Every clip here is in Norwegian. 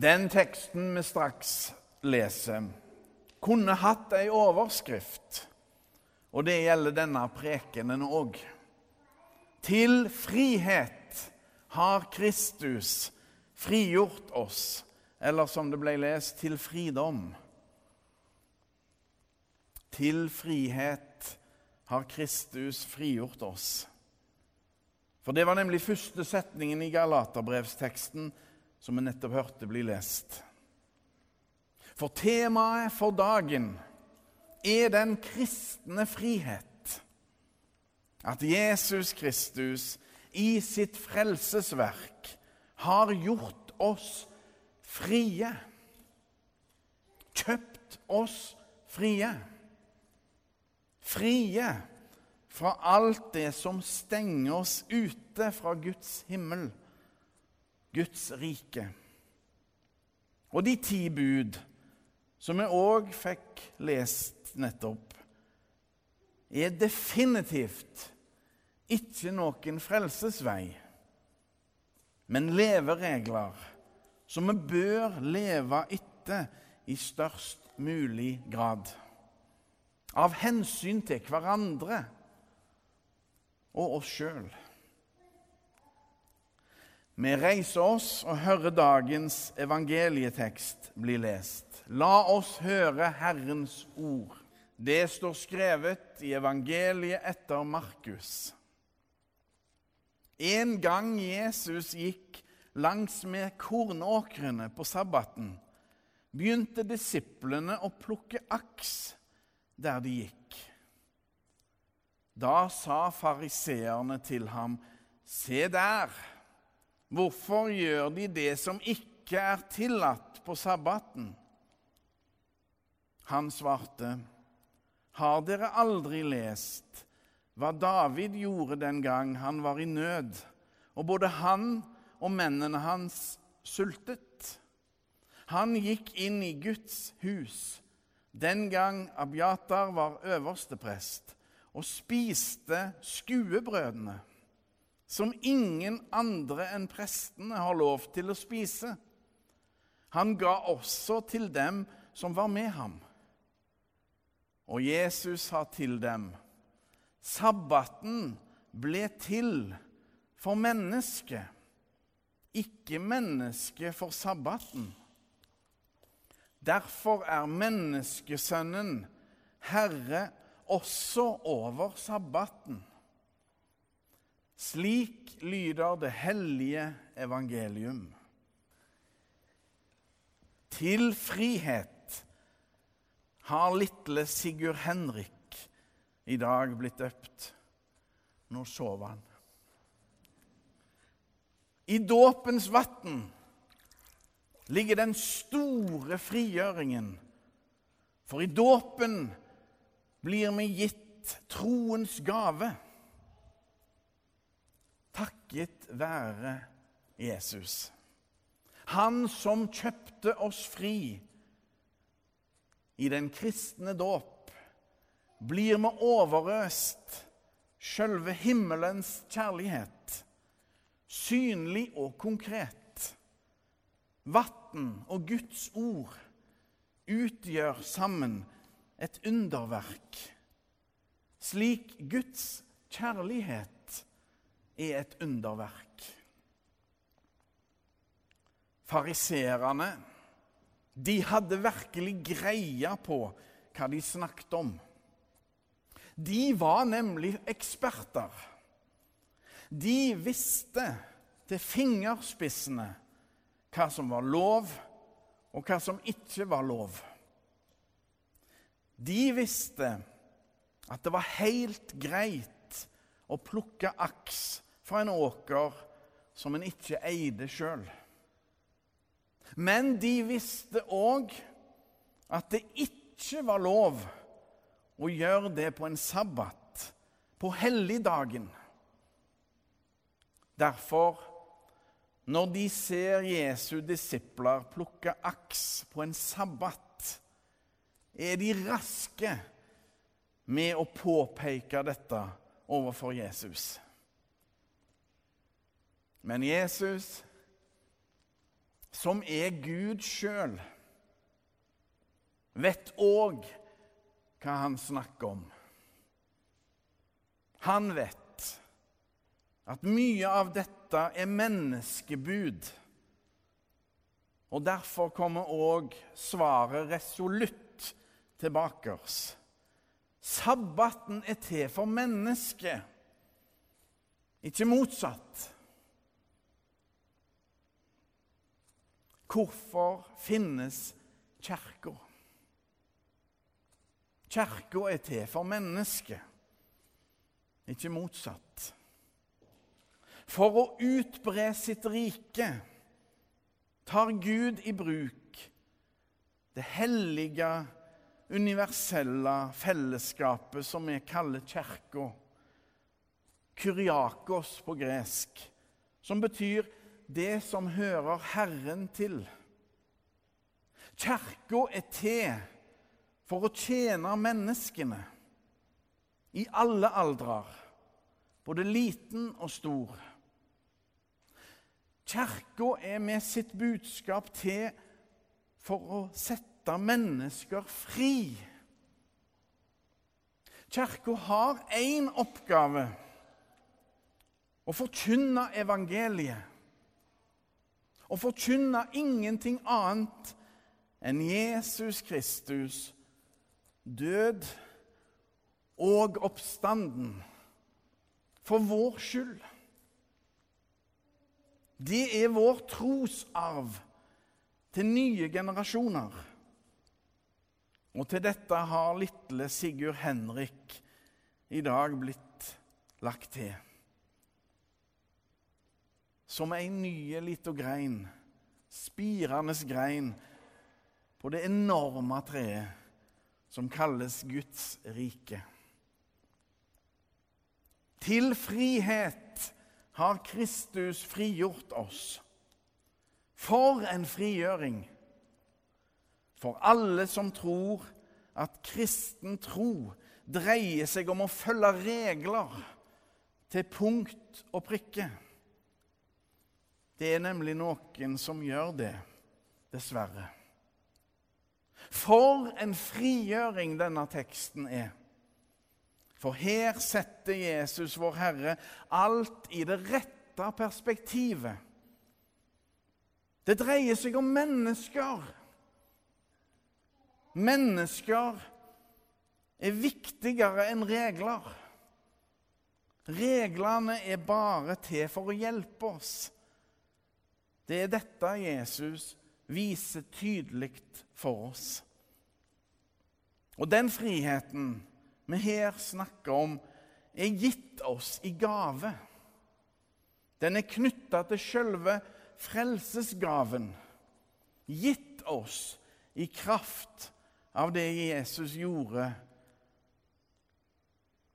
Den teksten vi straks leser, kunne hatt ei overskrift, og det gjelder denne prekenen òg. Til frihet har Kristus frigjort oss, eller som det ble lest, til fridom. Til frihet har Kristus frigjort oss. For det var nemlig første setningen i Galaterbrevsteksten som vi nettopp hørte bli lest. For temaet for dagen er den kristne frihet. At Jesus Kristus i sitt frelsesverk har gjort oss frie. Kjøpt oss frie. Frie fra alt det som stenger oss ute fra Guds himmel, Guds rike. Og de ti bud, som vi òg fikk lest nettopp, er definitivt ikke noen frelsesvei, men leveregler som vi bør leve etter i størst mulig grad. Av hensyn til hverandre og oss sjøl. Vi reiser oss og hører dagens evangelietekst bli lest. La oss høre Herrens ord. Det står skrevet i evangeliet etter Markus. En gang Jesus gikk langsmed kornåkrene på sabbaten, begynte disiplene å plukke aks der de gikk. Da sa fariseerne til ham, Se der, hvorfor gjør de det som ikke er tillatt på sabbaten? Han svarte, Har dere aldri lest hva David gjorde den gang han var i nød, og både han og mennene hans sultet? Han gikk inn i Guds hus den gang Abiatar var øversteprest og spiste skuebrødene, som ingen andre enn prestene har lov til å spise. Han ga også til dem som var med ham. Og Jesus sa til dem, sabbaten ble til for mennesket, ikke mennesket for sabbaten. Derfor er menneskesønnen herre også over sabbaten. Slik lyder det hellige evangelium. Til frihet har lille Sigurd Henrik i dag blitt døpt. Nå sov han. I dåpens vann ligger den store frigjøringen. For i dåpen blir vi gitt troens gave. Takket være Jesus. Han som kjøpte oss fri i den kristne dåp, blir vi overøst sjølve himmelens kjærlighet, synlig og konkret. Vann og Guds ord utgjør sammen et underverk, slik Guds kjærlighet er et underverk. Fariserene de hadde virkelig greia på hva de snakket om. De var nemlig eksperter. De visste til fingerspissene hva som var lov, og hva som ikke var lov. De visste at det var helt greit å plukke aks fra en åker som en ikke eide sjøl. Men de visste òg at det ikke var lov å gjøre det på en sabbat, på helligdagen. Derfor, når de ser Jesu disipler plukke aks på en sabbat, er de raske med å påpeke dette overfor Jesus. Men Jesus som er Gud sjøl, vet òg hva han snakker om. Han vet at mye av dette er menneskebud. Og derfor kommer òg svaret resolutt tilbake oss. Sabbaten er til for mennesket, ikke motsatt. Hvorfor finnes kirka? Kirka er til for mennesket, ikke motsatt. For å utbre sitt rike tar Gud i bruk det hellige, universelle fellesskapet som vi kaller kirka. Kyriakos på gresk, som betyr det som hører Herren til. Kirka er til for å tjene menneskene i alle aldrer, både liten og stor. Kirka er med sitt budskap til for å sette mennesker fri. Kirka har én oppgave å forkynne evangeliet og forkynne ingenting annet enn Jesus Kristus, død og oppstanden, for vår skyld. Det er vår trosarv til nye generasjoner. Og til dette har lille Sigurd Henrik i dag blitt lagt til som ei nye lita grein, spirende grein, på det enorme treet som kalles Guds rike. Til frihet har Kristus frigjort oss. For en frigjøring! For alle som tror at kristen tro dreier seg om å følge regler til punkt og prikke. Det er nemlig noen som gjør det, dessverre. For en frigjøring denne teksten er. For her setter Jesus, vår Herre, alt i det rette perspektivet. Det dreier seg om mennesker. Mennesker er viktigere enn regler. Reglene er bare til for å hjelpe oss. Det er dette Jesus viser tydelig for oss. Og den friheten vi her snakker om, er gitt oss i gave. Den er knytta til selve frelsesgaven, gitt oss i kraft av det Jesus gjorde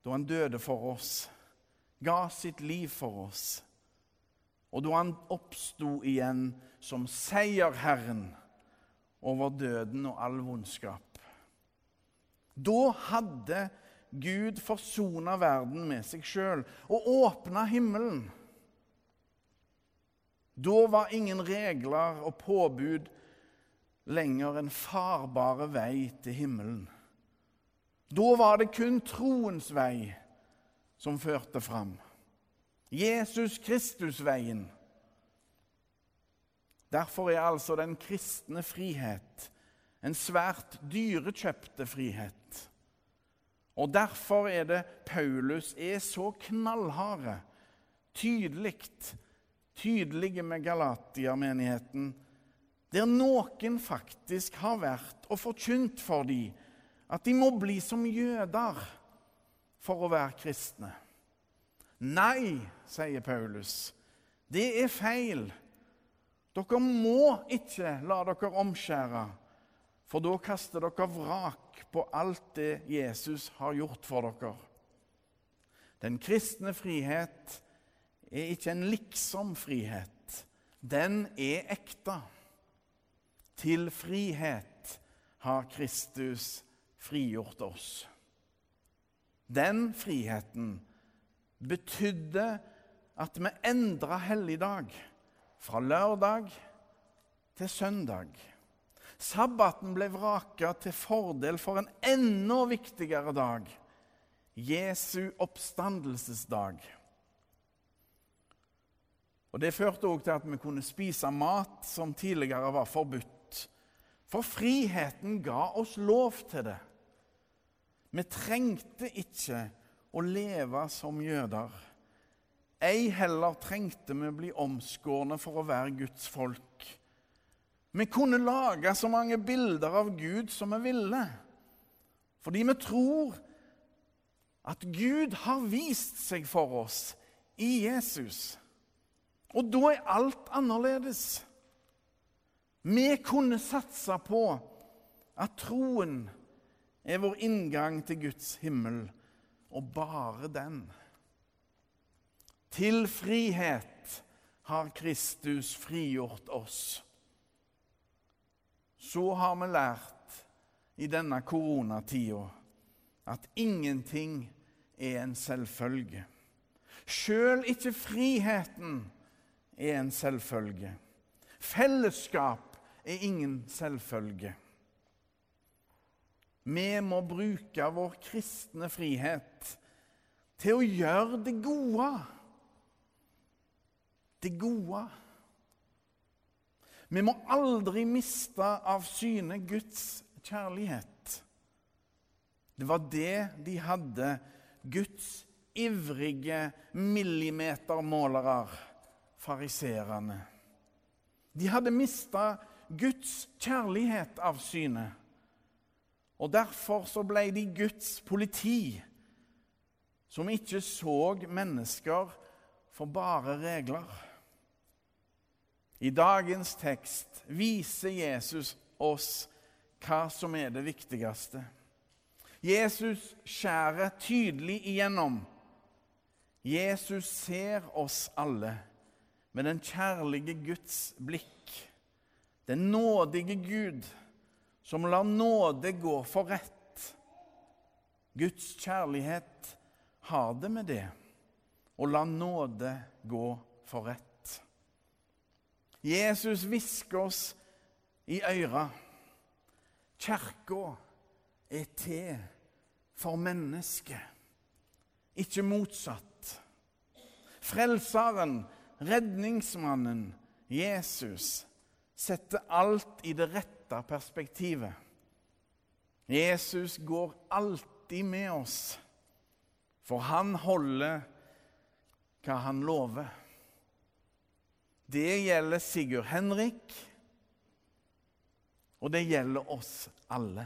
da han døde for oss, ga sitt liv for oss og da han oppsto igjen som seierherren over døden og all vondskap. Da hadde Gud forsona verden med seg sjøl og åpna himmelen. Da var ingen regler og påbud lenger en farbare vei til himmelen. Da var det kun troens vei som førte fram. Jesus Kristus-veien. Derfor er altså den kristne frihet en svært dyrekjøpte frihet. Og derfor er det Paulus er så knallharde, tydelig, tydelige med Galatia-menigheten, der noen faktisk har vært og forkynt for dem at de må bli som jøder for å være kristne. Nei, sier Paulus, det er feil. Dere må ikke la dere omskjære, for da kaster dere vrak på alt det Jesus har gjort for dere. Den kristne frihet er ikke en liksom-frihet. Den er ekte. Til frihet har Kristus frigjort oss. Den friheten betydde at vi endra helligdag fra lørdag til søndag. Sabbaten ble vraka til fordel for en enda viktigere dag Jesu oppstandelsesdag. Og Det førte også til at vi kunne spise mat som tidligere var forbudt. For friheten ga oss lov til det. Vi trengte ikke å leve som jøder. Ei heller trengte vi bli omskårne for å være Guds folk. Vi kunne lage så mange bilder av Gud som vi ville, fordi vi tror at Gud har vist seg for oss i Jesus. Og da er alt annerledes. Vi kunne satse på at troen er vår inngang til Guds himmel, og bare den. Til frihet har Kristus frigjort oss. Så har vi lært i denne koronatida at ingenting er en selvfølge. Sjøl ikke friheten er en selvfølge. Fellesskap er ingen selvfølge. Vi må bruke vår kristne frihet til å gjøre det gode. Det gode. Vi må aldri miste av syne Guds kjærlighet. Det var det de hadde, Guds ivrige millimetermålere, fariserene. De hadde mista Guds kjærlighet av syne. Og Derfor så ble de Guds politi, som ikke så mennesker for bare regler. I dagens tekst viser Jesus oss hva som er det viktigste. Jesus skjærer tydelig igjennom. Jesus ser oss alle med den kjærlige Guds blikk. Den nådige Gud som lar nåde gå for rett. Guds kjærlighet har det med det å la nåde gå for rett. Jesus hvisker oss i øra. Kirka er til for mennesket, ikke motsatt. Frelseren, redningsmannen, Jesus, setter alt i det rette rette perspektivet. Jesus går alltid med oss, for han holder hva han lover. Det gjelder Sigurd Henrik, og det gjelder oss alle.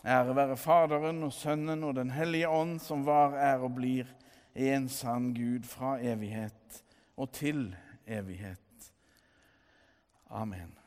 Ære være Faderen og Sønnen og Den hellige ånd, som var, er og blir en sann Gud fra evighet og til evighet. Amen.